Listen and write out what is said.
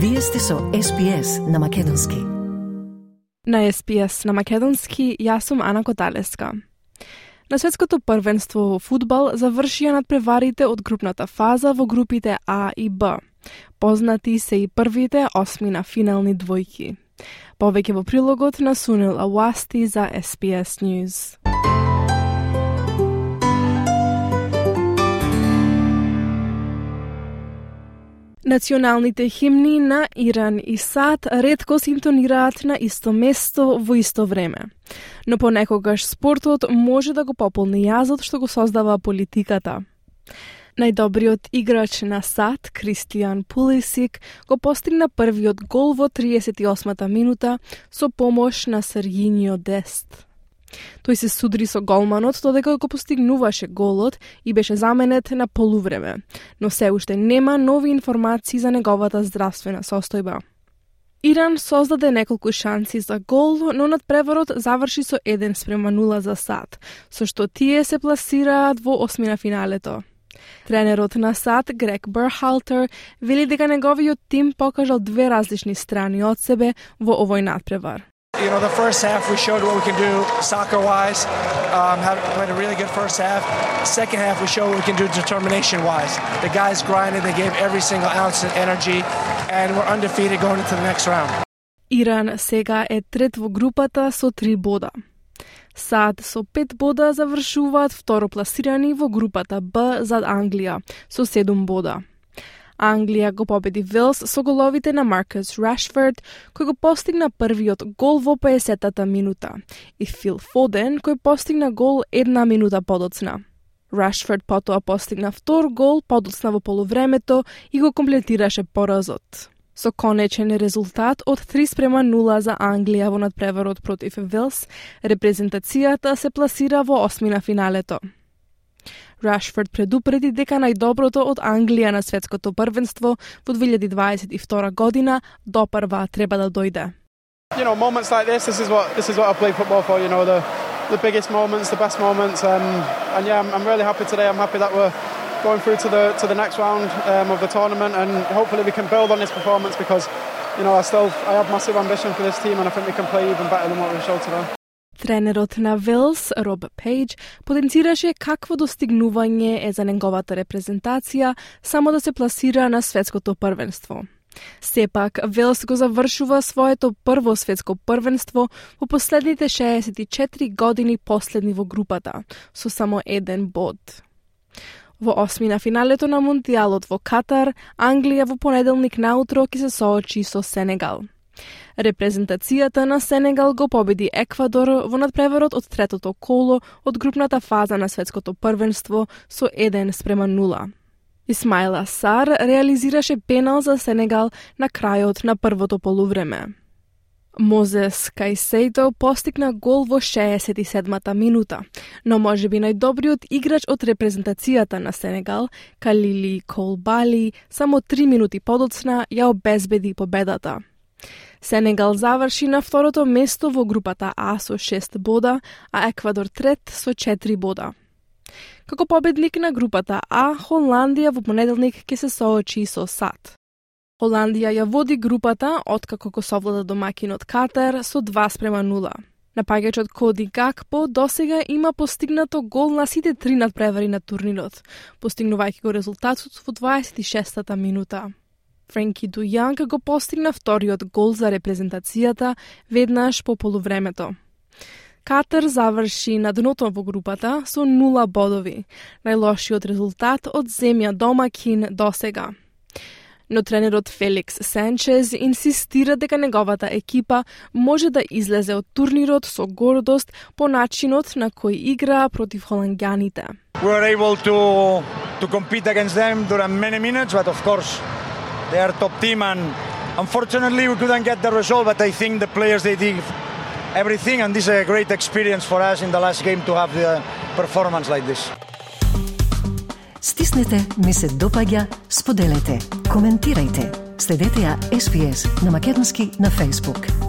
Вие сте со SPS на Македонски. На SPS на Македонски, јас сум Ана Коталеска. На светското првенство во фудбал завршија надпреварите од групната фаза во групите А и Б. Познати се и првите осми на финални двојки. Повеќе во прилогот на Сунил Ауасти за SPS News. Националните химни на Иран и САД ретко се на исто место во исто време. Но понекогаш спортот може да го пополни јазот што го создава политиката. Најдобриот играч на САД, Кристијан Пулисик, го постигна првиот гол во 38-та минута со помош на Сергинио Дест. Тој се судри со голманот додека го постигнуваше голот и беше заменет на полувреме, но се уште нема нови информации за неговата здравствена состојба. Иран создаде неколку шанси за гол, но над преворот заврши со 1 спрема 0 за САД, со што тие се пласираат во осмина финалето. Тренерот на САД, Грег Берхалтер, вели дека неговиот тим покажал две различни страни од себе во овој надпревар. You know, the first half we showed what we can do soccer wise. Um, had played a really good first half. Second half we showed what we can do determination wise. The guys grinded, they gave every single ounce of energy, and we're undefeated going into the next round. Иран сега е трет во групата со три бода. САД со пет бода завршуваат второ пласирани во групата Б зад Англија со седум бода. Англија го победи Вилс со головите на Маркус Рашфорд, кој го постигна првиот гол во 50-та минута, и Фил Фоден, кој постигна гол една минута подоцна. Рашфорд потоа постигна втор гол подоцна во полувремето и го комплетираше поразот. Со конечен резултат од 3 спрема 0 за Англија во надпреварот против Велс, репрезентацијата се пласира во осмина финалето. Рашфорд предупреди дека најдоброто од Англија на светското првенство во 2022 година допрва треба да дојде. You know, moments like this, this is what this is what I play football for. You know, the the biggest moments, the best moments, um, and yeah, I'm, I'm really happy today. I'm happy that we're going through to the to the next round um, of the tournament, and hopefully we can build on this performance because, you know, I still I have massive ambition for this team, and I think we can play even better than what we showed today. Тренерот на Велс, Роб Пейдж, потенцираше какво достигнување е за неговата репрезентација само да се пласира на светското првенство. Сепак, Велс го завршува своето прво светско првенство во последните 64 години последни во групата, со само еден бод. Во осмина финалето на Мундијалот во Катар, Англија во понеделник наутро ќе се соочи со Сенегал. Репрезентацијата на Сенегал го победи Еквадор во надпреварот од третото коло од групната фаза на светското првенство со 1 спрема 0. Исмаила Сар реализираше пенал за Сенегал на крајот на првото полувреме. Мозес Кајсейто постигна гол во 67-та минута, но може би најдобриот играч од репрезентацијата на Сенегал, Калили Колбали, само 3 минути подоцна ја обезбеди победата. Сенегал заврши на второто место во групата А со 6 бода, а Еквадор трет со 4 бода. Како победник на групата А, Холандија во понеделник ќе се соочи со САД. Холандија ја води групата откако го совлада домакинот Катар со 2 спрема 0. Напаѓачот Коди Гакпо досега има постигнато гол на сите три надпревари на турнирот, постигнувајќи го резултатот во 26-та минута. Френки Дујанг го постигна вториот гол за репрезентацијата веднаш по полувремето. Катар заврши на дното во групата со нула бодови, најлошиот резултат од земја домакин досега. Но тренерот Феликс Санчез инсистира дека неговата екипа може да излезе од турнирот со гордост по начинот на кој игра против холандјаните. We were able to to compete against them during many minutes, but of course they are top team and unfortunately we couldn't get the result but I think the players they did everything and this is a great experience for us in the last game to have the performance like this. Стиснете, ми се допаѓа, споделете, коментирајте. Следете ја SPS на Македонски на Facebook.